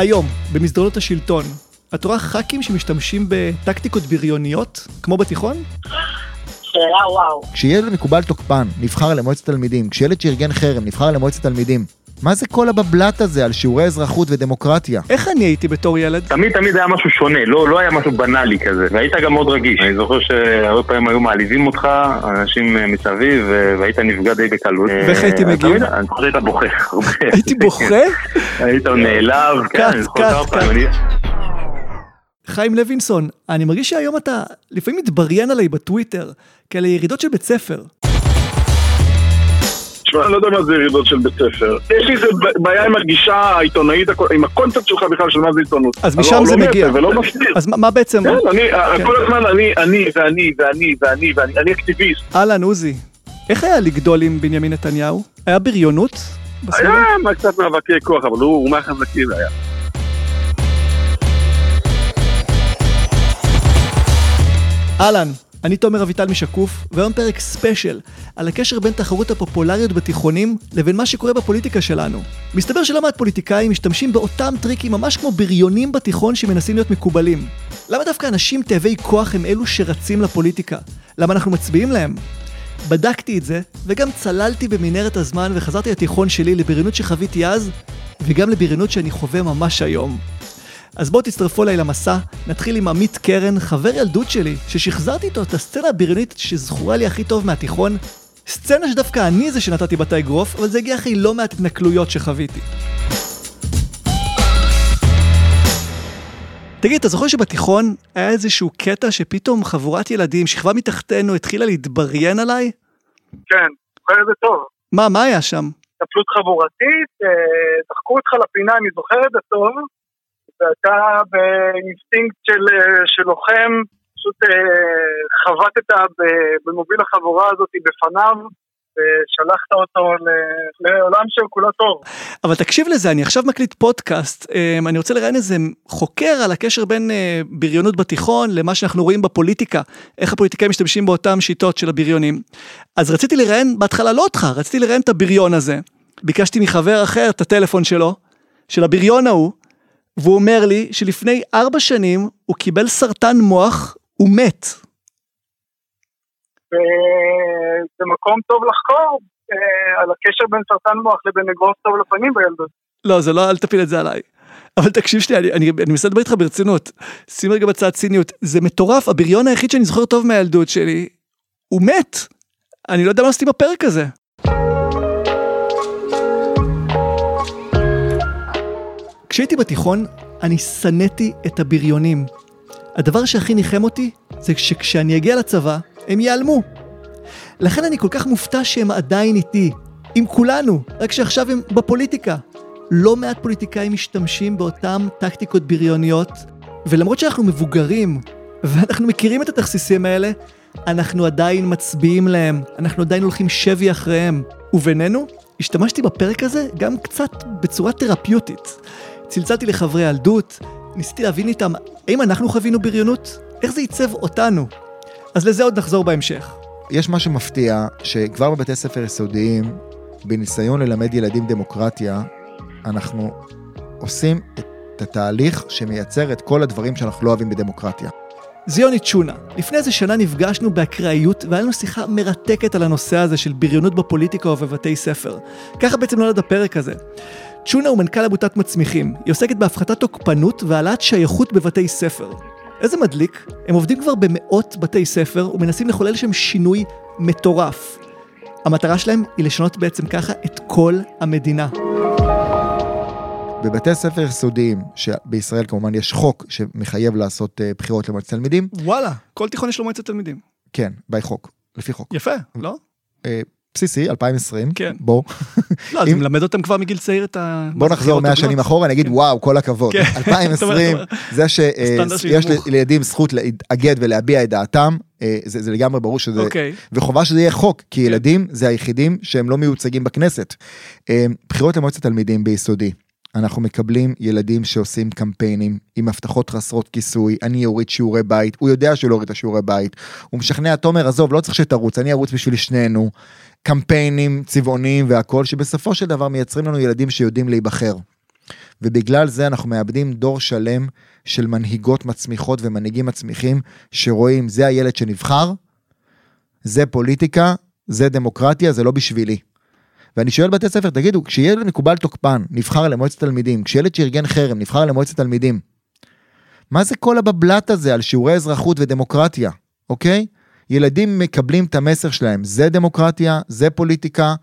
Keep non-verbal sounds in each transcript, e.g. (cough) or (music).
היום, במסדרונות השלטון, את רואה ח"כים שמשתמשים בטקטיקות בריוניות, כמו בתיכון? שאלה וואו. כשילד מקובל תוקפן נבחר למועצת תלמידים, כשילד שארגן חרם נבחר למועצת תלמידים, מה זה כל הבבלת הזה על שיעורי אזרחות ודמוקרטיה? איך אני הייתי בתור ילד? תמיד תמיד היה משהו שונה, לא, לא היה משהו בנאלי כזה, והיית גם מאוד רגיש. אני זוכר שהרבה פעמים היו מעליבים אותך, אנשים אה, מסביב, ו- והיית נפגע די בקלות. ואיך הייתי אה, מגיב? תמיד- אני זוכר שהיית בוכה הרבה. הייתי בוכה? (laughs) היית נעלב, כן, קאט, אני זוכר קאט, כמה. פעמים. חיים לוינסון, אני מרגיש שהיום אתה לפעמים מתבריין עליי בטוויטר, כאלה ירידות של בית ספר. תשמע, אני לא יודע מה זה ירידות של בית ספר. יש לי איזה בעיה עם הגישה העיתונאית, עם הקונספט שלך בכלל של מה זה עיתונות. אז משם הוא זה לא מגיע. ולא מסתיר. אז מה- בעצם? כן, אני, כן. כל הזמן אני, אני, ואני, ואני, ואני, ואני, אני אקטיביסט. אהלן עוזי, איך היה לגדול עם בנימין נתניהו? היה בריונות? היה מה קצת מאבקי כוח, אבל הוא הוא מהחזקים היה. אהלן, אני תומר אביטל משקוף, והיום פרק special על הקשר בין תחרות הפופולריות בתיכונים לבין מה שקורה בפוליטיקה שלנו. מסתבר שלא מעט פוליטיקאים משתמשים באותם טריקים ממש כמו בריונים בתיכון שמנסים להיות מקובלים. למה דווקא אנשים תאבי כוח הם אלו שרצים לפוליטיקה? למה אנחנו מצביעים להם? בדקתי את זה, וגם צללתי במנהרת הזמן וחזרתי לתיכון שלי לבריונות שחוויתי אז, וגם לבריונות שאני חווה ממש היום. אז בואו תצטרפו אליי למסע, נתחיל עם עמית קרן, חבר ילדות שלי, ששחזרתי איתו את הסצנה הבריונית שזכורה לי הכי טוב מהתיכון. סצנה שדווקא אני זה שנתתי בה את האגרוף, אבל זה הגיע אחרי לא מעט התנכלויות שחוויתי. תגיד, אתה זוכר שבתיכון היה איזשהו קטע שפתאום חבורת ילדים, שכבה מתחתנו, התחילה להתבריין עליי? כן, זוכר את זה טוב. מה, מה היה שם? התנפלות חבורתית, אה, דחקו אותך לפינה, אני זוכר את זה טוב, ואתה באינסטינקט של, אה, של לוחם, פשוט אה, חבטת במוביל החבורה הזאת בפניו, ושלחת אותו לעולם של כולו טוב. אבל תקשיב לזה, אני עכשיו מקליט פודקאסט, אמ, אני רוצה לראיין איזה חוקר על הקשר בין אה, בריונות בתיכון למה שאנחנו רואים בפוליטיקה, איך הפוליטיקאים משתמשים באותן שיטות של הבריונים. אז רציתי לראיין, בהתחלה לא אותך, רציתי לראיין את הבריון הזה. ביקשתי מחבר אחר את הטלפון שלו, של הבריון ההוא, והוא אומר לי שלפני ארבע שנים הוא קיבל סרטן מוח, הוא מת. וזה מקום טוב לחקור אה, על הקשר בין סרטן מוח לבין אגרוף טוב לפנים בילדות. לא, זה לא, אל תפיל את זה עליי. אבל תקשיב שנייה, אני, אני, אני מנסה לדבר איתך ברצינות. שים רגע בצד ציניות. זה מטורף, הבריון היחיד שאני זוכר טוב מהילדות שלי, הוא מת. אני לא יודע מה עשיתי בפרק הזה. כשהייתי בתיכון, אני שנאתי את הבריונים. הדבר שהכי ניחם אותי, זה שכשאני אגיע לצבא, הם ייעלמו. לכן אני כל כך מופתע שהם עדיין איתי, עם כולנו, רק שעכשיו הם בפוליטיקה. לא מעט פוליטיקאים משתמשים באותם טקטיקות בריוניות, ולמרות שאנחנו מבוגרים, ואנחנו מכירים את התכסיסים האלה, אנחנו עדיין מצביעים להם, אנחנו עדיין הולכים שבי אחריהם. ובינינו, השתמשתי בפרק הזה גם קצת בצורה תרפיוטית. צלצלתי לחברי ילדות, ניסיתי להבין איתם האם אנחנו חווינו בריונות, איך זה עיצב אותנו. אז לזה עוד נחזור בהמשך. יש משהו מפתיע, שכבר בבתי ספר יסודיים, בניסיון ללמד ילדים דמוקרטיה, אנחנו עושים את התהליך שמייצר את כל הדברים שאנחנו לא אוהבים בדמוקרטיה. זיוני צ'ונה, לפני איזה שנה נפגשנו באקראיות והיה לנו שיחה מרתקת על הנושא הזה של בריונות בפוליטיקה ובבתי ספר. ככה בעצם נולד הפרק הזה. צ'ונה הוא מנכ"ל עמותת מצמיחים, היא עוסקת בהפחתת תוקפנות והעלאת שייכות בבתי ספר. איזה מדליק, הם עובדים כבר במאות בתי ספר ומנסים לחולל שם שינוי מטורף. המטרה שלהם היא לשנות בעצם ככה את כל המדינה. בבתי ספר יסודיים, שבישראל כמובן יש חוק שמחייב לעשות אה, בחירות למועצת תלמידים, וואלה, כל תיכון יש לו מועצת תלמידים. כן, by חוק, לפי חוק. יפה, לא? אה, בסיסי, 2020, כן. בוא, לא, אז אם- מלמד אותם כבר מגיל צעיר את ה... בוא נחזור 100 שנים אחורה, נגיד וואו, כל הכבוד. כן. 2020, אתה אומר, זה שיש נמוך. לילדים זכות להתאגד ולהביע את דעתם, אה, זה זה לגמרי ברור שזה, אוקיי. וחובה שזה יהיה חוק, כי ילדים זה היחידים שהם לא מיוצגים בכנסת. אה, בחירות למועצת תלמידים ביסודי. אנחנו מקבלים ילדים שעושים קמפיינים עם הבטחות חסרות כיסוי, אני אוריד שיעורי בית, הוא יודע שהוא לא הוריד את השיעורי בית, הוא משכנע, תומר, עזוב, לא צריך שתרוץ, אני ארוץ בשביל שנינו, קמפיינים צבעוניים והכל, שבסופו של דבר מייצרים לנו ילדים שיודעים להיבחר. ובגלל זה אנחנו מאבדים דור שלם של מנהיגות מצמיחות ומנהיגים מצמיחים, שרואים, זה הילד שנבחר, זה פוליטיקה, זה דמוקרטיה, זה לא בשבילי. ואני שואל בתי ספר, תגידו, כשילד מקובל תוקפן נבחר למועצת תלמידים, כשילד שארגן חרם נבחר למועצת תלמידים, מה זה כל הבבלת הזה על שיעורי אזרחות ודמוקרטיה, אוקיי? ילדים מקבלים את המסר שלהם, זה דמוקרטיה, זה פוליטיקה.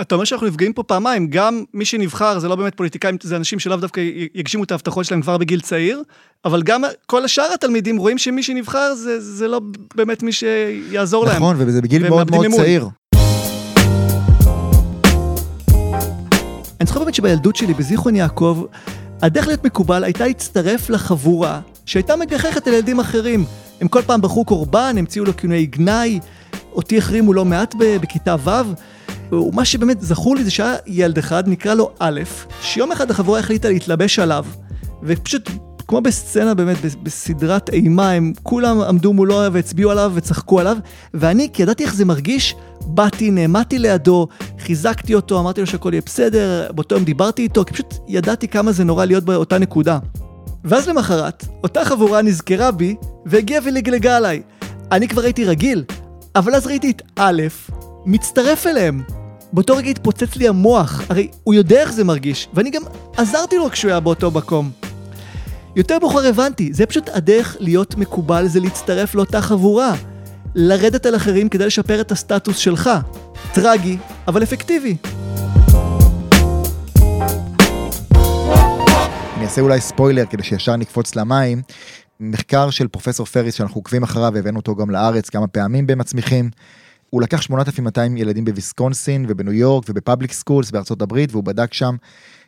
אתה אומר שאנחנו נפגעים פה פעמיים, גם מי שנבחר זה לא באמת פוליטיקאים, זה אנשים שלאו דווקא יגשימו את ההבטחות שלהם כבר בגיל צעיר, אבל גם כל השאר התלמידים רואים שמי שנבחר זה, זה לא באמת מי שיעזור נכון, להם. נכון, וזה בגיל מאוד מאוד אמון. צעיר. אני זוכר באמת שבילדות שלי בזיכרון יעקב, הדרך להיות מקובל הייתה להצטרף לחבורה שהייתה מגחכת על ילדים אחרים. הם כל פעם בחרו קורבן, המציאו לו כינויי גנאי, אותי החרימו לא מעט בכיתה ו', ומה שבאמת זכור לי זה שהיה ילד אחד, נקרא לו א', שיום אחד החבורה החליטה להתלבש עליו, ופשוט כמו בסצנה באמת, בס- בסדרת אימה, הם כולם עמדו מולו והצביעו עליו וצחקו עליו, ואני, כי ידעתי איך זה מרגיש, באתי, נעמדתי לידו, חיזקתי אותו, אמרתי לו שהכל יהיה בסדר, באותו יום דיברתי איתו, כי פשוט ידעתי כמה זה נורא להיות באותה נקודה. ואז למחרת, אותה חבורה נזכרה בי, והגיעה ולגלגה עליי. אני כבר הייתי רגיל, אבל אז ראיתי את א', מצטרף אליהם. באותו רגע התפוצץ לי המוח, הרי הוא יודע איך זה מרגיש, ואני גם עזרתי לו כשהוא היה באותו מקום. יותר מאוחר הבנתי, זה פשוט הדרך להיות מקובל, זה להצטרף לאותה חבורה. לרדת על אחרים כדי לשפר את הסטטוס שלך. טרגי, אבל אפקטיבי. אני אעשה אולי ספוילר כדי שישר נקפוץ למים. מחקר של פרופסור פריס שאנחנו עוקבים אחריו והבאנו אותו גם לארץ כמה פעמים במצמיחים. הוא לקח 8,200 ילדים בוויסקונסין ובניו יורק וב public schools בארצות הברית והוא בדק שם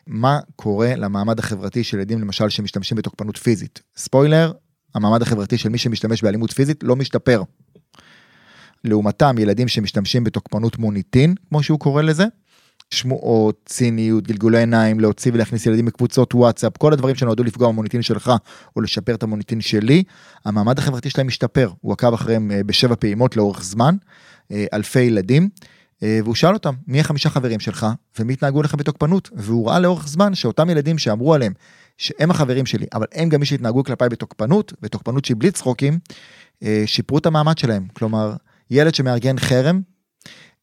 מה קורה למעמד החברתי של ילדים למשל שמשתמשים בתוקפנות פיזית. ספוילר, המעמד החברתי של מי שמשתמש באלימות פיזית לא משתפר. לעומתם ילדים שמשתמשים בתוקפנות מוניטין, כמו שהוא קורא לזה, שמועות, ציניות, גלגולי עיניים, להוציא ולהכניס ילדים מקבוצות וואטסאפ, כל הדברים שנועדו לפגוע במוניטין שלך או לשפר את המוניטין שלי, המעמד החברתי שלהם משתפר. הוא עקב אחריהם אה, בשבע פעימות לאורך זמן, אה, אלפי ילדים, והוא שאל אותם, מי החמישה חברים שלך, ומי התנהגו לך בתוקפנות, והוא ראה לאורך זמן שאותם ילדים שאמרו עליהם שהם החברים שלי, אבל הם גם מי שהתנהגו כלפיי בתוקפנות, ותוקפנות שהיא בלי צחוקים, אה, שיפרו את המעמד שלהם. כלומר, ילד שמארגן חרם,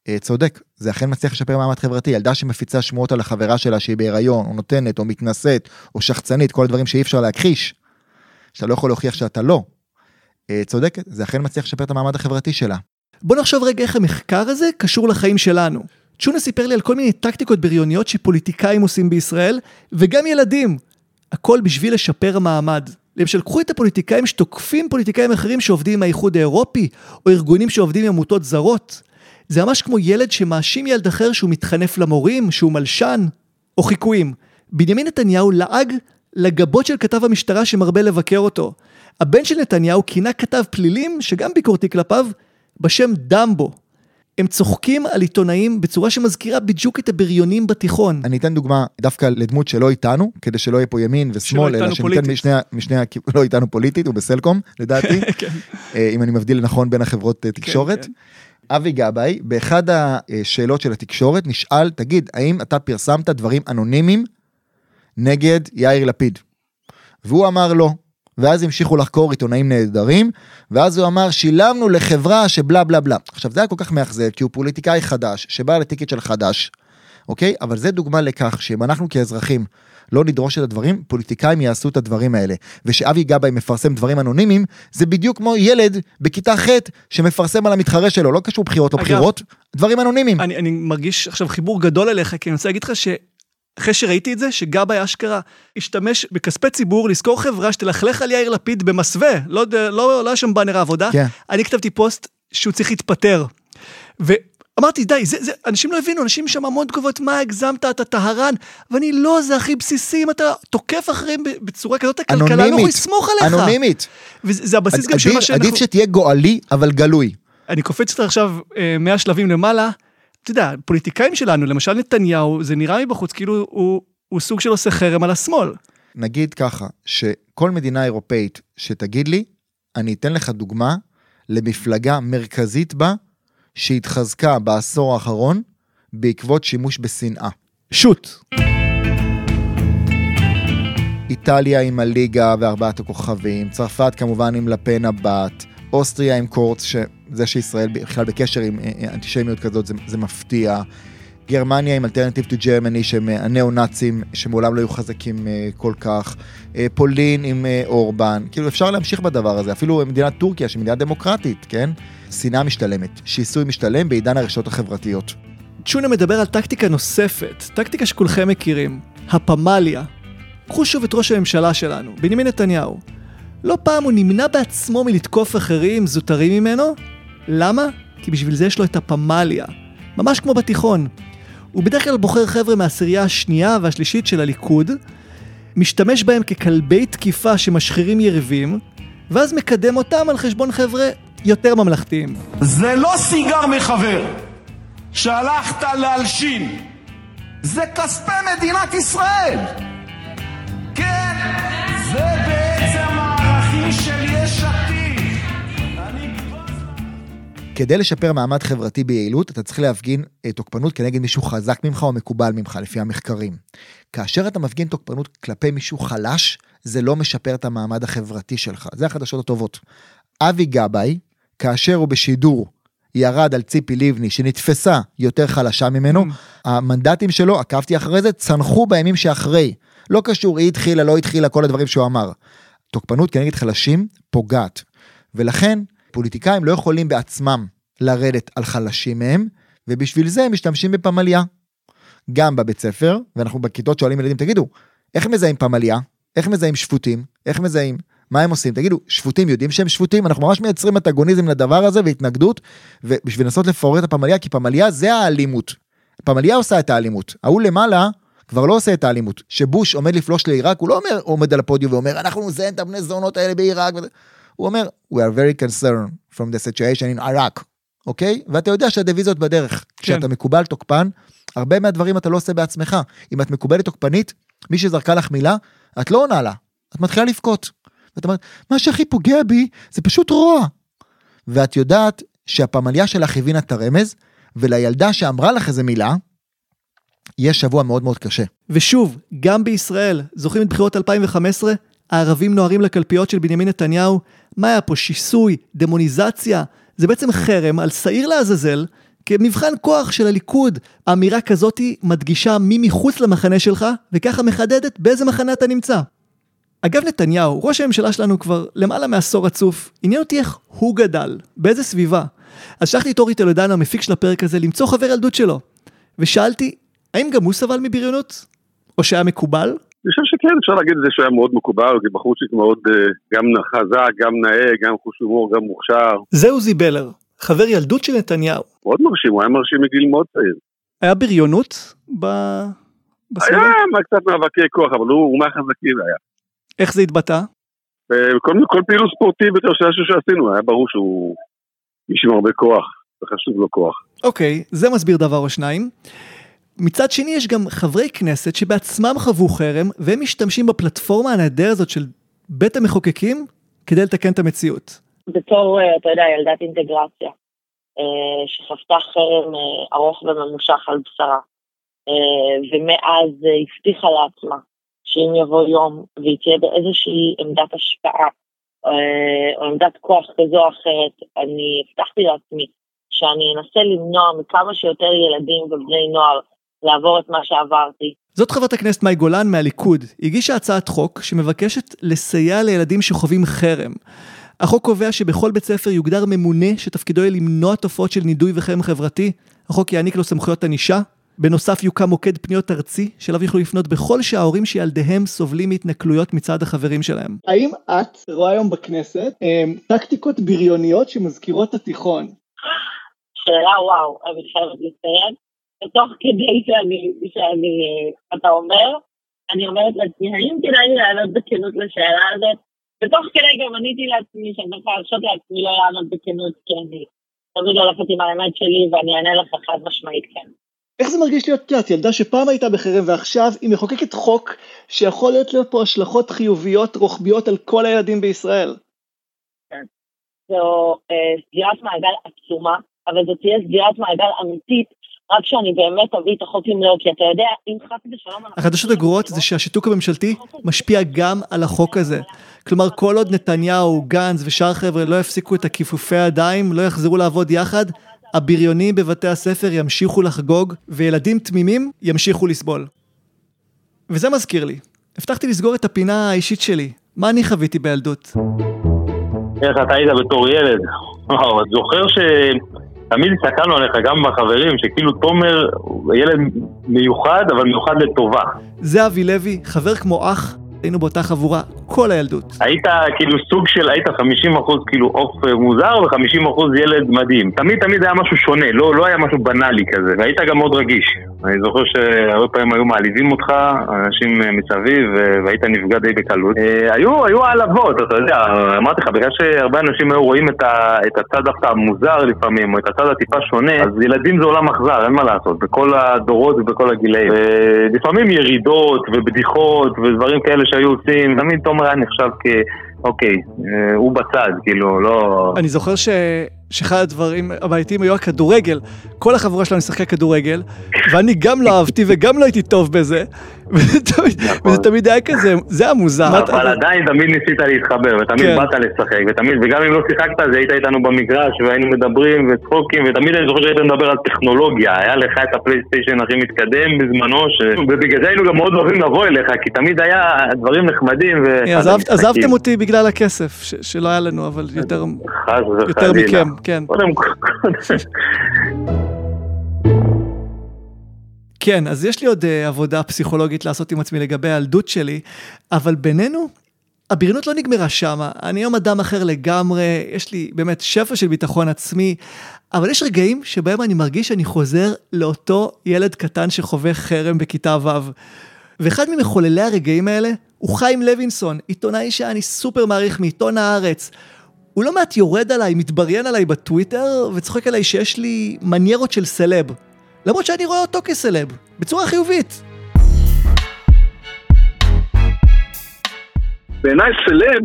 אה, צודק, זה אכן מצליח לשפר מעמד חברתי, ילדה שמפיצה שמועות על החברה שלה שהיא בהיריון, או נותנת, או מתנשאת, או שחצנית, כל הדברים שאי אפשר להכחיש, שאתה לא יכול להוכיח שאתה לא. אה, צודקת, זה אכן מצליח לשפר את המעמד החברתי שלה. בוא נחשוב רגע איך המחקר הזה קשור לחיים שלנו. צ'ונה סיפר לי על כל מיני טקטיקות בריוניות שפוליטיקאים עושים בישראל, וגם ילדים. הכל בשביל לשפר המעמד. למשל, קחו את הפוליטיקאים שתוקפים פוליטיקאים אחרים שעובדים עם האיחוד האירופי, או ארגונים שעובדים עם עמותות זרות. זה ממש כמו ילד שמאשים ילד אחר שהוא מתחנף למורים, שהוא מלשן, או חיקויים. בנימין נתניהו לעג לגבות של כתב המשטרה שמרבה לבקר אותו. הבן של נתניהו כינה כתב פלילים, שגם ביקורתי כלפיו, בשם דמבו. הם צוחקים על עיתונאים בצורה שמזכירה בדיוק את הבריונים בתיכון. אני אתן דוגמה דווקא לדמות שלא איתנו, כדי שלא יהיה פה ימין ושמאל, אלא שניתן. משני, משני, לא איתנו פוליטית, הוא בסלקום, לדעתי, (laughs) כן. אה, אם אני מבדיל נכון בין החברות אה, תקשורת. כן. אבי גבאי, באחד השאלות של התקשורת נשאל, תגיד, האם אתה פרסמת דברים אנונימיים נגד יאיר לפיד? והוא אמר לא. ואז המשיכו לחקור עיתונאים נהדרים, ואז הוא אמר, שילמנו לחברה שבלה בלה בלה. עכשיו, זה היה כל כך מאכזב, כי הוא פוליטיקאי חדש, שבא לטיקט של חדש, אוקיי? אבל זה דוגמה לכך שאם אנחנו כאזרחים לא נדרוש את הדברים, פוליטיקאים יעשו את הדברים האלה. ושאבי גבאי מפרסם דברים אנונימיים, זה בדיוק כמו ילד בכיתה ח' שמפרסם על המתחרה שלו, לא קשור בחירות לא אגב, בחירות, דברים אנונימיים. אני, אני מרגיש עכשיו חיבור גדול אליך, כי אני רוצה להגיד לך שאחרי שראיתי את זה, שגבאי אשכרה השתמש בכספי ציבור לשכור חברה שתלכלך על יאיר לפיד במסווה, לא, יודע- לא, לא היה שם באנר העבודה, כן. אני כתבתי פוסט שהוא צריך להתפטר. ואמרתי, די, זה, זה, אנשים לא הבינו, אנשים שם המון תגובות, מה הגזמת, אתה טהרן, ואני לא, זה הכי בסיסי, אם אתה תוקף אחרים בצורה כזאת, הכלכלה לא יכול אנונימית, לסמוך עליך. אנונימית. וזה זה הבסיס גם של מה שאנחנו... עדיף שתהיה גואלי, אבל גלוי. אני קופץ אותך עכשיו אה, 100 שלבים למעלה, אתה יודע, פוליטיקאים שלנו, למשל נתניהו, זה נראה מבחוץ כאילו הוא, הוא סוג של עושה חרם על השמאל. נגיד ככה, שכל מדינה אירופאית שתגיד לי, אני אתן לך דוגמה למפלגה מרכזית בה, שהתחזקה בעשור האחרון בעקבות שימוש בשנאה. שוט. איטליה עם הליגה וארבעת הכוכבים, צרפת כמובן עם לפן הבת, אוסטריה עם קורץ, שזה שישראל בכלל בקשר עם אה, אה, אנטישמיות כזאת זה, זה מפתיע. גרמניה עם Alternative to Germany שהם אה, הניאו-נאצים שמעולם לא היו חזקים כל כך, פולין עם אורבן, כאילו אפשר להמשיך בדבר הזה, אפילו מדינת טורקיה שהיא מדינה דמוקרטית, כן? שנאה משתלמת, שיסוי משתלם בעידן הרשתות החברתיות. צ'ונה מדבר על טקטיקה נוספת, טקטיקה שכולכם מכירים, הפמליה. קחו שוב את ראש הממשלה שלנו, בנימין נתניהו. לא פעם הוא נמנע בעצמו מלתקוף אחרים זוטרים ממנו. למה? כי בשביל זה יש לו את הפמליה. ממש כמו בתיכון. הוא בדרך כלל בוחר חבר'ה מהעשירייה השנייה והשלישית של הליכוד, משתמש בהם ככלבי תקיפה שמשחירים יריבים, ואז מקדם אותם על חשבון חבר'ה יותר ממלכתיים. זה לא סיגר מחבר שהלכת להלשין, זה כספי מדינת ישראל. כן, זה כדי לשפר מעמד חברתי ביעילות, אתה צריך להפגין אה, תוקפנות כנגד מישהו חזק ממך או מקובל ממך, לפי המחקרים. כאשר אתה מפגין תוקפנות כלפי מישהו חלש, זה לא משפר את המעמד החברתי שלך. זה החדשות הטובות. אבי גבאי, כאשר הוא בשידור ירד על ציפי לבני שנתפסה יותר חלשה ממנו, mm. המנדטים שלו, עקבתי אחרי זה, צנחו בימים שאחרי. לא קשור, היא התחילה, לא התחילה, כל הדברים שהוא אמר. תוקפנות כנגד חלשים פוגעת. ולכן, פוליטיקאים לא יכולים בעצמם לרדת על חלשים מהם, ובשביל זה הם משתמשים בפמליה. גם בבית ספר, ואנחנו בכיתות שואלים ילדים, תגידו, איך מזהים פמליה? איך מזהים שפוטים? איך מזהים? מה הם עושים? תגידו, שפוטים יודעים שהם שפוטים? אנחנו ממש מייצרים אנטגוניזם לדבר הזה והתנגדות, ובשביל לנסות לפורר את הפמליה, כי פמליה זה האלימות. פמליה עושה את האלימות. ההוא למעלה כבר לא עושה את האלימות. שבוש עומד לפלוש לעיראק, הוא לא אומר, עומד על הפודיום ואומר, אנחנו נזיין את הבני זונות האלה בעיראק. הוא אומר, We are very concerned from the situation in Iraq, אוקיי? Okay? ואתה יודע שהדיוויזיות בדרך. כן. כשאתה מקובל תוקפן, הרבה מהדברים אתה לא עושה בעצמך. אם את מקובלת תוקפנית, מי שזרקה לך מילה, את לא עונה לה, את מתחילה לבכות. ואת אומרת, מה שהכי פוגע בי זה פשוט רוע. ואת יודעת שהפמליה שלך הבינה את הרמז, ולילדה שאמרה לך איזה מילה, יש שבוע מאוד מאוד קשה. ושוב, גם בישראל, זוכרים את בחירות 2015? הערבים נוהרים לקלפיות של בנימין נתניהו? מה היה פה, שיסוי, דמוניזציה? זה בעצם חרם על שעיר לעזאזל, כמבחן כוח של הליכוד. אמירה כזאתי מדגישה מי מחוץ למחנה שלך, וככה מחדדת באיזה מחנה אתה נמצא. אגב נתניהו, ראש הממשלה שלנו כבר למעלה מעשור רצוף, עניין אותי איך הוא גדל, באיזה סביבה. אז שלחתי את אורי טולדנו, המפיק של הפרק הזה, למצוא חבר ילדות שלו. ושאלתי, האם גם הוא סבל מבריונות? או שהיה מקובל? אני חושב שכן, אפשר להגיד את זה שהוא היה מאוד מקובל, בחורצ'יק מאוד אה, גם חזק, גם נאה, גם חוש הומור, גם מוכשר. זה עוזי בלר, חבר ילדות של נתניהו. מאוד מרשים, הוא היה מרשים מגיל מאוד צעיר. היה בריונות ב... בסביבה? היה קצת מאבקי כוח, אבל הוא, הוא מהחזקים היה. איך זה התבטא? כל, כל פעילות ספורטיבית שעשינו, היה ברור שהוא איש עם הרבה כוח, וחשוב לו כוח. אוקיי, זה מסביר דבר או שניים. מצד שני יש גם חברי כנסת שבעצמם חוו חרם והם משתמשים בפלטפורמה הנהדר הזאת של בית המחוקקים כדי לתקן את המציאות. בתור, אה, אתה יודע, ילדת אינטגרציה, אה, שחוותה חרם אה, ארוך וממושך על בשרה, ומאז הבטיחה לעצמה שאם יבוא יום והיא תהיה באיזושהי עמדת השפעה או עמדת כוח כזו או אחרת, אני הבטחתי לעצמי שאני אנסה למנוע מכמה שיותר ילדים ובני נוער לעבור את מה שעברתי. זאת חברת הכנסת מאי גולן מהליכוד. היא הגישה הצעת חוק שמבקשת לסייע לילדים שחווים חרם. החוק קובע שבכל בית ספר יוגדר ממונה שתפקידו יהיה למנוע תופעות של נידוי וחרם חברתי. החוק יעניק לו סמכויות ענישה. בנוסף יוקם מוקד פניות ארצי, שאליו יוכלו לפנות בכל שההורים שילדיהם סובלים מהתנכלויות מצד החברים שלהם. האם את רואה היום בכנסת אמ, טקטיקות בריוניות שמזכירות את התיכון? שאלה וואו, אני חייבת לציין. ותוך כדי שאני, שאני, אתה אומר, אני אומרת לעצמי, האם כדאי לי לענות בכנות לשאלה הזאת? ותוך כדי גם עניתי לעצמי שאני יכולה להרשות לעצמי לא לענות בכנות, כי אני תמיד הולכת עם האמת שלי ואני אענה לך חד משמעית כן. איך זה מרגיש להיות, את ילדה שפעם הייתה בחרם ועכשיו היא מחוקקת חוק שיכול להיות להיות פה השלכות חיוביות רוחביות על כל הילדים בישראל? כן. זו אה, סגירת מעגל עצומה, אבל זו תהיה סגירת מעגל אמיתית רק שאני באמת אביא את החוק למלואו, כי אתה יודע, אם חס ושלום... החדשות הגרועות זה שהשיתוק הממשלתי משפיע גם על החוק הזה. כלומר, כל עוד נתניהו, גנץ ושאר חבר'ה לא יפסיקו את הכיפופי הידיים, לא יחזרו לעבוד יחד, הבריונים בבתי הספר ימשיכו לחגוג, וילדים תמימים ימשיכו לסבול. וזה מזכיר לי, הבטחתי לסגור את הפינה האישית שלי. מה אני חוויתי בילדות? איך אתה היית בתור ילד? וואו, את זוכר ש... תמיד הסתכלנו עליך, גם בחברים, שכאילו תומר הוא ילד מיוחד, אבל מיוחד לטובה. זה אבי לוי, חבר כמו אח, היינו באותה חבורה כל הילדות. היית כאילו סוג של, היית 50% כאילו עוף מוזר ו-50% ילד מדהים. תמיד תמיד היה משהו שונה, לא, לא היה משהו בנאלי כזה, והיית גם מאוד רגיש. אני זוכר שהרבה פעמים היו מעליבים אותך, אנשים מסביב, והיית נפגע די בקלות. אה, היו, היו העלבות, אתה יודע, אמרתי לך, בגלל שהרבה אנשים היו רואים את, ה, את הצד דווקא המוזר לפעמים, או את הצד הטיפה שונה, אז ילדים זה עולם אכזר, אין מה לעשות, בכל הדורות ובכל הגילאים. לפעמים ירידות ובדיחות ודברים כאלה שהיו עושים, תמיד תומר היה נחשב כ... אוקיי, אה, הוא בצד, כאילו, לא... אני זוכר ש... שאחד הדברים הבעייתיים היו הכדורגל. כל החבורה שלנו משחקי כדורגל, ואני גם לא אהבתי וגם לא הייתי טוב בזה. וזה תמיד, נכון. היה כזה, זה המוזר. אבל עדיין תמיד ניסית להתחבר, ותמיד כן. באת לשחק, ותמיד, וגם אם לא שיחקת, אז היית איתנו במגרש, והיינו מדברים וצחוקים, ותמיד אני זוכר שהיית מדבר על טכנולוגיה, היה לך את הפלייסטיישן הכי מתקדם בזמנו. ובגלל זה היינו גם מאוד אוהבים לבוא אליך, כי תמיד היה דברים נחמדים, עזבתם אותי בגלל הכסף, שלא היה לנו, אבל יותר. מכם, כן. קודם כל, כן, אז יש לי עוד uh, עבודה פסיכולוגית לעשות עם עצמי לגבי הילדות שלי, אבל בינינו, הבריונות לא נגמרה שמה. אני היום אדם אחר לגמרי, יש לי באמת שפע של ביטחון עצמי, אבל יש רגעים שבהם אני מרגיש שאני חוזר לאותו ילד קטן שחווה חרם בכיתה ו'. ואחד ממחוללי הרגעים האלה הוא חיים לוינסון, עיתונאי שאני סופר מעריך מעיתון הארץ. הוא לא מעט יורד עליי, מתבריין עליי בטוויטר, וצוחק עליי שיש לי מניירות של סלב. למרות שאני רואה אותו כסלב, בצורה חיובית. בעיניי סלב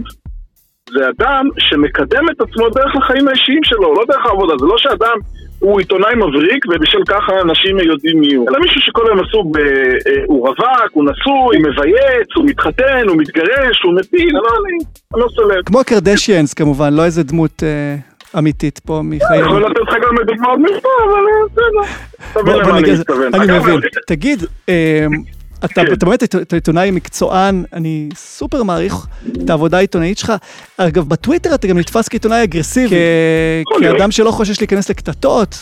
זה אדם שמקדם את עצמו דרך החיים האישיים שלו, לא דרך העבודה. זה לא שאדם הוא עיתונאי מבריק ובשל ככה אנשים יודעים מי הוא. אלא מישהו שכל היום עסוק ב... אה, הוא רווק, הוא נשוי, הוא מבייץ, הוא מתחתן, הוא מתגרש, הוא מפיל, לא, אני, אני לא סלב. כמו הקרדשיאנס כמובן, לא איזה דמות אה, אמיתית פה מחיינו. יכול לתת לך גם דוגמאות מפה, אבל אה, בסדר. אתה מבין בוא- בוא למה אני מתכוון. אני מבין. תגיד, אתה כן. אתה באמת אתה עיתונאי מקצוען, אני סופר מעריך את העבודה העיתונאית שלך. אגב, בטוויטר אתה גם נתפס כעיתונאי אגרסיבי. כאדם שלא חושש להיכנס לקטטות.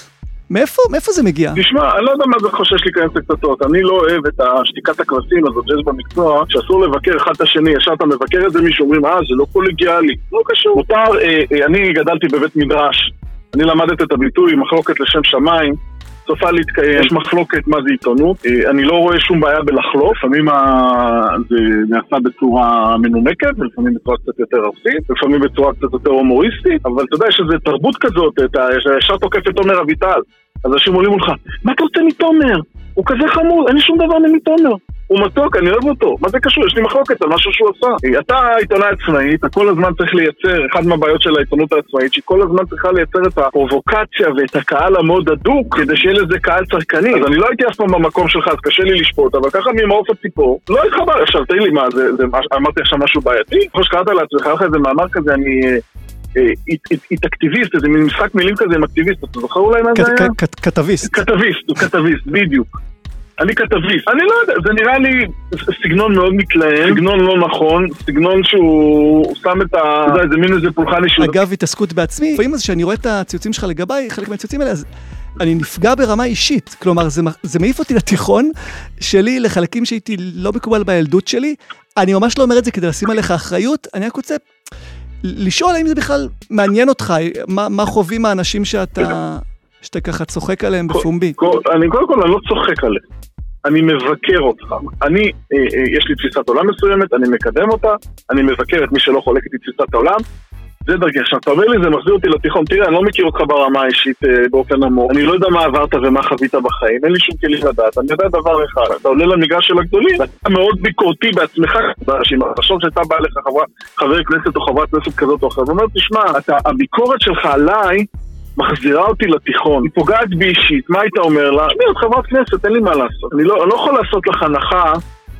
מאיפה מאיפה זה מגיע? תשמע, אני לא יודע מה זה חושש להיכנס לקטטות. אני לא אוהב את השתיקת הכבשים הזאת שיש במקצוע, שאסור לבקר אחד את השני. ישר אתה מבקר את זה, מישהו אומרים, אה, זה לא קולגיאלי. לא קשור. מותר, אה, אה, אני גדלתי בבית מדרש. אני למדתי את הביטוי מחלוקת לשם שמיים. סופה להתקיים, יש מחלוקת מה זה עיתונות, אה, אני לא רואה שום בעיה בלחלוף, לפעמים זה נעשה בצורה מנומקת, ולפעמים בצורה קצת יותר ארסית, לפעמים בצורה קצת יותר הומוריסטית, אבל אתה יודע, איזו תרבות כזאת, אתה ישר תוקף את תומר אביטל, אז אנשים עולים מולך, מה אתה רוצה מתומר? הוא כזה חמוד, אין לי שום דבר מתומר. הוא מתוק, אני אוהב אותו. מה זה קשור? יש לי מחלוקת על משהו שהוא עשה. אתה עיתונאי עצמאי, אתה כל הזמן צריך לייצר, אחת מהבעיות של העיתונות העצמאית, שהיא כל הזמן צריכה לייצר את הפרובוקציה ואת הקהל המאוד הדוק, כדי שיהיה לזה קהל צרכני. אז אני לא הייתי אף פעם במקום שלך, אז קשה לי לשפוט, אבל ככה ממעוף הציפור, לא התחבר. עכשיו תגיד לי, מה, זה, זה, אמרתי עכשיו משהו בעייתי? כמו שקראת לעצמך, היה לך איזה מאמר כזה, אני... אה, אה, אית אקטיביסט, איזה מין משחק מילים כזה עם אקטיביסט, אתה זוכר אולי מה זה היה? כתביסט. כתביסט, כתביסט, בדיוק. אני כתביסט. אני לא יודע, זה נראה לי סגנון מאוד מתלהם, סגנון לא נכון, סגנון שהוא שם את ה... אתה יודע, זה מין איזה פולחן אישיות. אגב, התעסקות בעצמי, לפעמים אז כשאני רואה את הציוצים שלך לגביי, חלק מהציוצים האלה, אז אני נפגע ברמה אישית. כלומר, זה, זה מעיף אותי לתיכון שלי, לחלקים שהייתי לא מקובל בילדות שלי. אני ממש לא אומר את זה כדי לשים עליך אחריות, אני רק רוצה לשאול האם זה בכלל מעניין אותך, מה, מה חווים האנשים שאתה, שאתה ככה צוחק עליהם בפומבי. כל- אני קודם כל, אני לא צוחק עליך. אני מבקר אותך. אני, אה, אה, יש לי תפיסת עולם מסוימת, אני מקדם אותה, אני מבקר את מי שלא חולק איתי תפיסת העולם. זה דרכי. עכשיו, אתה אומר לי, זה מחזיר אותי לתיכון. תראה, אני לא מכיר אותך ברמה האישית אה, באופן עמוק. אני לא יודע מה עברת ומה חווית בחיים, אין לי שום כלים לדעת. אני יודע דבר אחד, אתה עולה למגרש של הגדולים, ואתה מאוד ביקורתי בעצמך, באנשים. תחשוב שהייתה באה לך חבר כנסת או חברת כנסת כזאת או אחרת, ואומר, תשמע, אתה, הביקורת שלך עליי מחזירה אותי לתיכון, היא פוגעת בי אישית, מה היית אומר לה? תשמעי, את חברת כנסת, אין לי מה לעשות. אני לא, אני לא יכול לעשות לך הנחה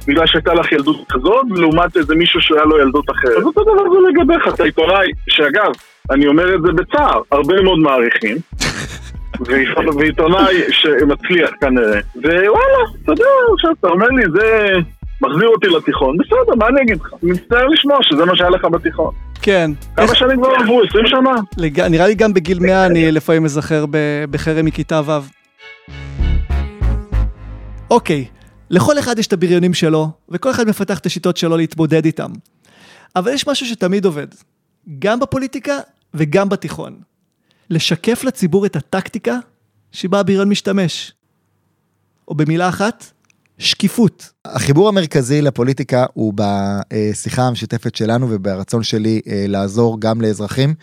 בגלל שהייתה לך ילדות כזאת, לעומת איזה מישהו שהיה לו ילדות אחרת. אז אותו דבר זה לגביך, אתה עיתונאי, שאגב, אני אומר את זה בצער, הרבה מאוד מעריכים. (laughs) ועיתונאי- ועיתונאי שמצליח כנראה. ווואלה, אתה יודע, עכשיו אתה אומר לי, זה מחזיר אותי לתיכון, בסדר, מה אני אגיד לך? אני מצטער לשמוע שזה מה שהיה לך בתיכון. כן. כמה שנים כבר עברו? 20 שנה? לג... נראה לי גם בגיל 100 אני לפעמים אזכר ב- בחרם מכיתה ו'. אוקיי, לכל אחד יש את הבריונים שלו, וכל אחד מפתח את השיטות שלו להתמודד איתם. אבל יש משהו שתמיד עובד, גם בפוליטיקה וגם בתיכון. לשקף לציבור את הטקטיקה שבה הבריון משתמש. או במילה אחת, שקיפות. החיבור המרכזי לפוליטיקה הוא בשיחה המשותפת שלנו וברצון שלי אה, לעזור גם לאזרחים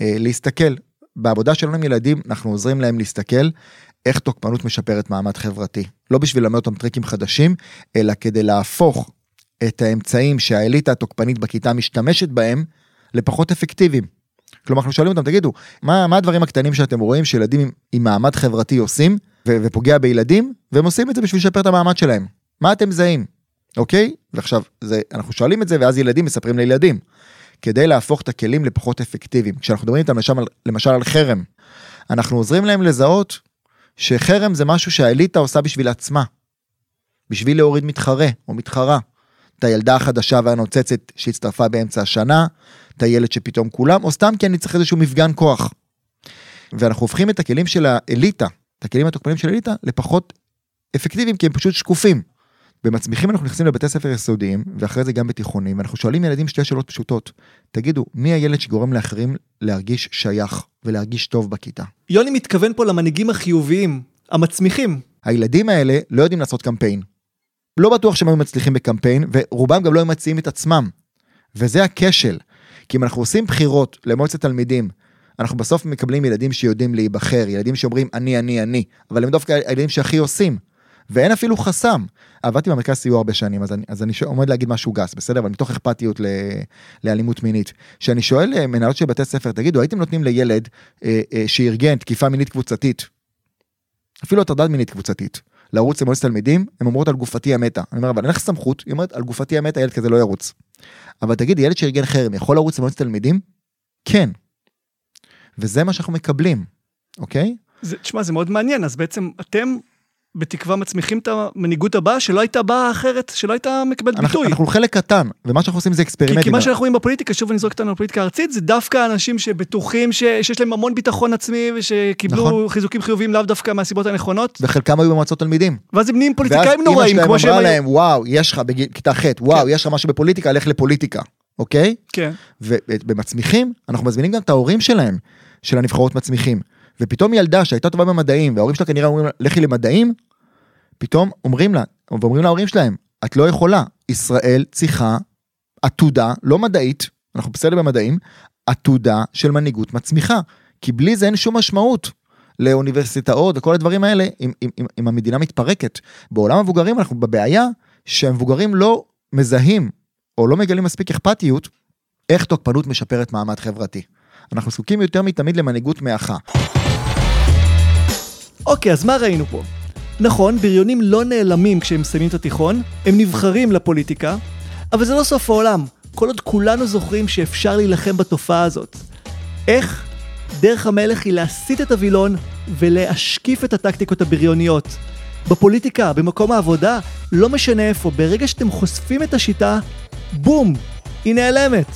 אה, להסתכל. בעבודה שלנו עם ילדים אנחנו עוזרים להם להסתכל איך תוקפנות משפרת מעמד חברתי. לא בשביל ללמד אותם טריקים חדשים, אלא כדי להפוך את האמצעים שהאליטה התוקפנית בכיתה משתמשת בהם לפחות אפקטיביים. כלומר אנחנו שואלים אותם תגידו מה, מה הדברים הקטנים שאתם רואים שילדים עם, עם מעמד חברתי עושים ו- ופוגע בילדים והם עושים את זה בשביל לשפר את המעמד שלהם. מה אתם מזהים? אוקיי? ועכשיו זה, אנחנו שואלים את זה ואז ילדים מספרים לילדים. כדי להפוך את הכלים לפחות אפקטיביים. כשאנחנו מדברים איתם למשל, למשל על חרם, אנחנו עוזרים להם לזהות שחרם זה משהו שהאליטה עושה בשביל עצמה. בשביל להוריד מתחרה או מתחרה. את הילדה החדשה והנוצצת שהצטרפה באמצע השנה, את הילד שפתאום כולם, או סתם כי אני צריך איזשהו מפגן כוח. ואנחנו הופכים את הכלים של האליטה, את הכלים התוקפנים של האליטה, לפחות אפקטיביים, כי הם פשוט שקופים. במצמיחים אנחנו נכנסים לבתי ספר יסודיים, ואחרי זה גם בתיכונים, ואנחנו שואלים ילדים שתי שאלות פשוטות. תגידו, מי הילד שגורם לאחרים להרגיש שייך ולהרגיש טוב בכיתה? יוני מתכוון פה למנהיגים החיוביים, המצמיחים. הילדים האלה לא יודעים לעשות קמפיין. לא בטוח שהם היו מצליחים בקמפיין, ורובם גם לא היו מציעים את עצמם. וזה הכשל. כי אם אנחנו עושים בחירות למועצת תלמידים, אנחנו בסוף מקבלים ילדים שיודעים להיבחר, ילדים שאומרים אני, אני, אני, אבל הם דווקא הילדים שהכי עושים. ואין אפילו חסם. עבדתי במרכז סיוע הרבה שנים, אז אני, אז אני עומד להגיד משהו גס, בסדר? אבל מתוך אכפתיות ל, לאלימות מינית. שאני שואל אה, מנהלות של בתי ספר, תגידו, הייתם נותנים לילד אה, אה, שארגן תקיפה מינית קבוצתית, אפילו הטרדה מינית קבוצתית, לרוץ למועצת תלמידים, הן אומרות על גופתי המתה. אני אומר, אבל אין לך סמכות, היא אומרת, על גופתי המתה, ילד כזה לא ירוץ. אבל תגיד, ילד שארגן חרם יכול לרוץ למועצת תלמידים? כן. וזה מה שאנחנו מקבלים, אוקיי? זה, תשמע, זה מאוד מעניין, אז בעצם אתם בתקווה מצמיחים את המנהיגות הבאה שלא הייתה באה אחרת, שלא הייתה מקבלת אנחנו, ביטוי. אנחנו חלק קטן, ומה שאנחנו עושים זה כי, אקספרימנטים. כי מה שאנחנו רואים בפוליטיקה, שוב אני זורק אותנו לפוליטיקה הארצית, זה דווקא אנשים שבטוחים ש, שיש להם המון ביטחון עצמי ושקיבלו נכון. חיזוקים חיוביים לאו דווקא מהסיבות הנכונות, וחלקם היו במועצות תלמידים. ואז הם נהיים ואז פוליטיקאים אמא נוראים, שלהם כמו שהם אמרה היו. להם, וואו, יש לך בכיתה ח', וואו, יש לך משהו בפוליטיקה, לך לפוליטיקה, אוקיי? כן. ובמצמיחים, אנחנו מזמינים גם את ההורים שלהם, של הנבחרות מצמיחים. ופתאום ילדה שהייתה טובה במדעים, וההורים שלה כנראה אומרים לה, לכי למדעים, פתאום אומרים לה, ואומרים להורים שלהם, את לא יכולה, ישראל צריכה עתודה, לא מדעית, אנחנו בסדר במדעים, עתודה של מנהיגות מצמיחה. כי בלי זה אין שום משמעות לאוניברסיטאות וכל הדברים האלה, אם, אם, אם, אם המדינה מתפרקת. בעולם המבוגרים אנחנו בבעיה שהמבוגרים לא מזהים, או לא מגלים מספיק אכפתיות, איך תוקפנות משפרת מעמד חברתי. אנחנו זקוקים יותר מתמיד למנהיגות מאחה. אוקיי, אז מה ראינו פה? נכון, בריונים לא נעלמים כשהם מסיימים את התיכון, הם נבחרים לפוליטיקה, אבל זה לא סוף העולם. כל עוד כולנו זוכרים שאפשר להילחם בתופעה הזאת. איך? דרך המלך היא להסיט את הווילון ולהשקיף את הטקטיקות הבריוניות. בפוליטיקה, במקום העבודה, לא משנה איפה, ברגע שאתם חושפים את השיטה, בום, היא נעלמת.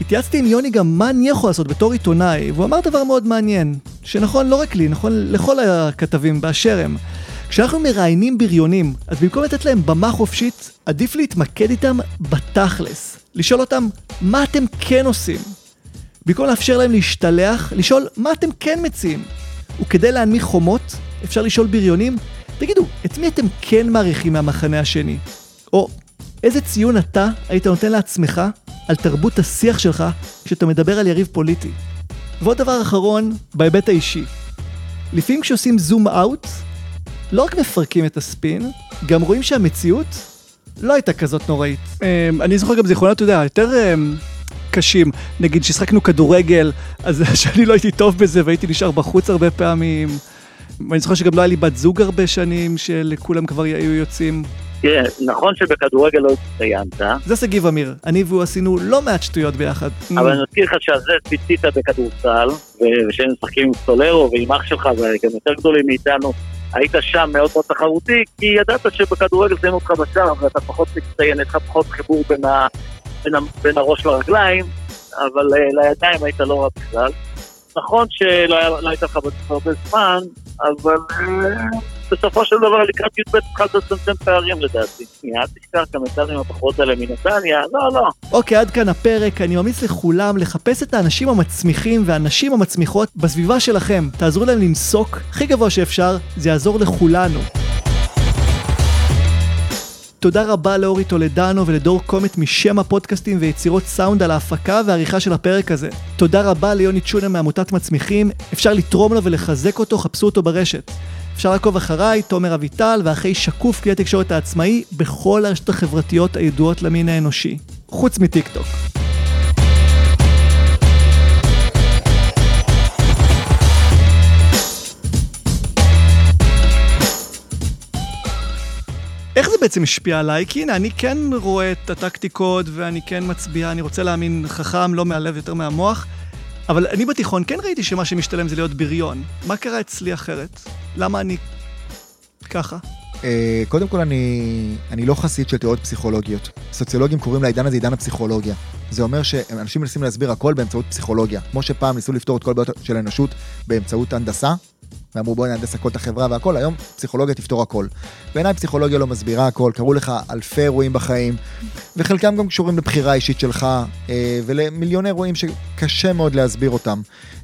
התייעצתי עם יוני גם מה אני יכול לעשות בתור עיתונאי, והוא אמר דבר מאוד מעניין, שנכון לא רק לי, נכון לכל הכתבים באשר הם. כשאנחנו מראיינים בריונים, אז במקום לתת להם במה חופשית, עדיף להתמקד איתם בתכלס. לשאול אותם, מה אתם כן עושים? במקום לאפשר להם להשתלח, לשאול, מה אתם כן מציעים? וכדי להנמיך חומות, אפשר לשאול בריונים, תגידו, את מי אתם כן מעריכים מהמחנה השני? או, איזה ציון אתה היית נותן לעצמך על תרבות השיח שלך כשאתה מדבר על יריב פוליטי? ועוד דבר אחרון, בהיבט האישי. לפעמים כשעושים זום אאוט, לא רק מפרקים את הספין, גם רואים שהמציאות לא הייתה כזאת נוראית. אני זוכר גם זיכרונות, אתה יודע, יותר אמ, קשים. נגיד שהשחקנו כדורגל, אז (laughs) שאני לא הייתי טוב בזה והייתי נשאר בחוץ הרבה פעמים. ואני זוכר שגם לא היה לי בת זוג הרבה שנים, שלכולם כבר היו יוצאים. תראה, נכון שבכדורגל לא הצטיינת, זה שגיב אמיר, אני והוא עשינו לא מעט שטויות ביחד. אבל אני מזכיר לך שעל זה פיצית בכדורסל, ושהם משחקים עם סולרו ועם אח שלך, וגם יותר גדולים מאיתנו, היית שם מאוד מאוד תחרותי, כי ידעת שבכדורגל שמים אותך בשער ואתה פחות מצטיין, יש לך פחות חיבור בין, ה- בין, ה- בין הראש לרגליים, אבל אה, לידיים היית לא רע בכלל. נכון שלא לא היית לך הרבה זמן, אבל אה, בסופו של דבר לקראת י"ב התחלת לצמצם פערים לדעתי. שנייה, אל תשכח יצאנו עם הבחורות האלה מנתניה, לא, לא. אוקיי, עד כאן הפרק. אני ממליץ לכולם לחפש את האנשים המצמיחים והנשים המצמיחות בסביבה שלכם. תעזרו להם למסוק הכי גבוה שאפשר, זה יעזור לכולנו. תודה רבה לאורי טולדנו ולדור קומט משם הפודקאסטים ויצירות סאונד על ההפקה והעריכה של הפרק הזה. תודה רבה ליוני צ'ונה מעמותת מצמיחים, אפשר לתרום לו ולחזק אותו, חפשו אותו ברשת. אפשר לעקוב אחריי, תומר אביטל, ואחרי שקוף כלי התקשורת העצמאי, בכל הרשתות החברתיות הידועות למין האנושי. חוץ מטיק איך זה בעצם השפיע עליי? כי הנה, אני כן רואה את הטקטיקות ואני כן מצביע, אני רוצה להאמין חכם, לא מהלב, יותר מהמוח. אבל אני בתיכון כן ראיתי שמה שמשתלם זה להיות בריון. מה קרה אצלי אחרת? למה אני ככה? אה, קודם כל אני, אני לא חסיד של תיאוריות פסיכולוגיות. סוציולוגים קוראים לעידן הזה עידן הפסיכולוגיה. זה אומר שאנשים מנסים להסביר הכל באמצעות פסיכולוגיה. כמו שפעם ניסו לפתור את כל הבעיות של האנושות באמצעות הנדסה, ואמרו בואי נהנדס הכל את החברה והכל, היום פסיכולוגיה תפתור הכל. בעיניי פסיכולוגיה לא מסבירה הכל, קרו לך אלפי אירועים בחיים, וחלקם גם קשורים לבחירה האישית שלך, אה, ולמיליוני אירועים שקשה מאוד להסביר אותם.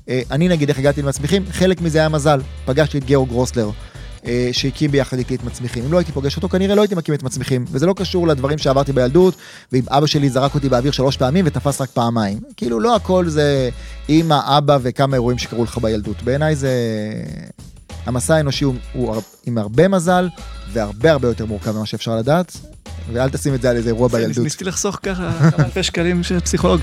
אה, אני נגיד איך הגעתי למצמיחים, חלק מזה היה מזל, פגשתי את גאורג גרוסלר. אה, שהקים ביחד איתי את מצמיחים. אם לא הייתי פוגש אותו, כנראה לא הייתי מקים את מצמיחים. וזה לא קשור לדברים שעברתי בילדות, ואם אבא שלי זרק אותי באוויר שלוש פעמים ותפס רק פעמיים. כאילו, לא הכל זה אמא, אבא וכמה אירועים שקרו לך בילדות. בעיניי זה... המסע האנושי הוא, הוא עם הרבה מזל, והרבה הרבה יותר מורכב ממה שאפשר לדעת, ואל תשים את זה על איזה אירוע בילדות. ניסיתי לחסוך ככה כמה אלפי שקלים של פסיכולוג.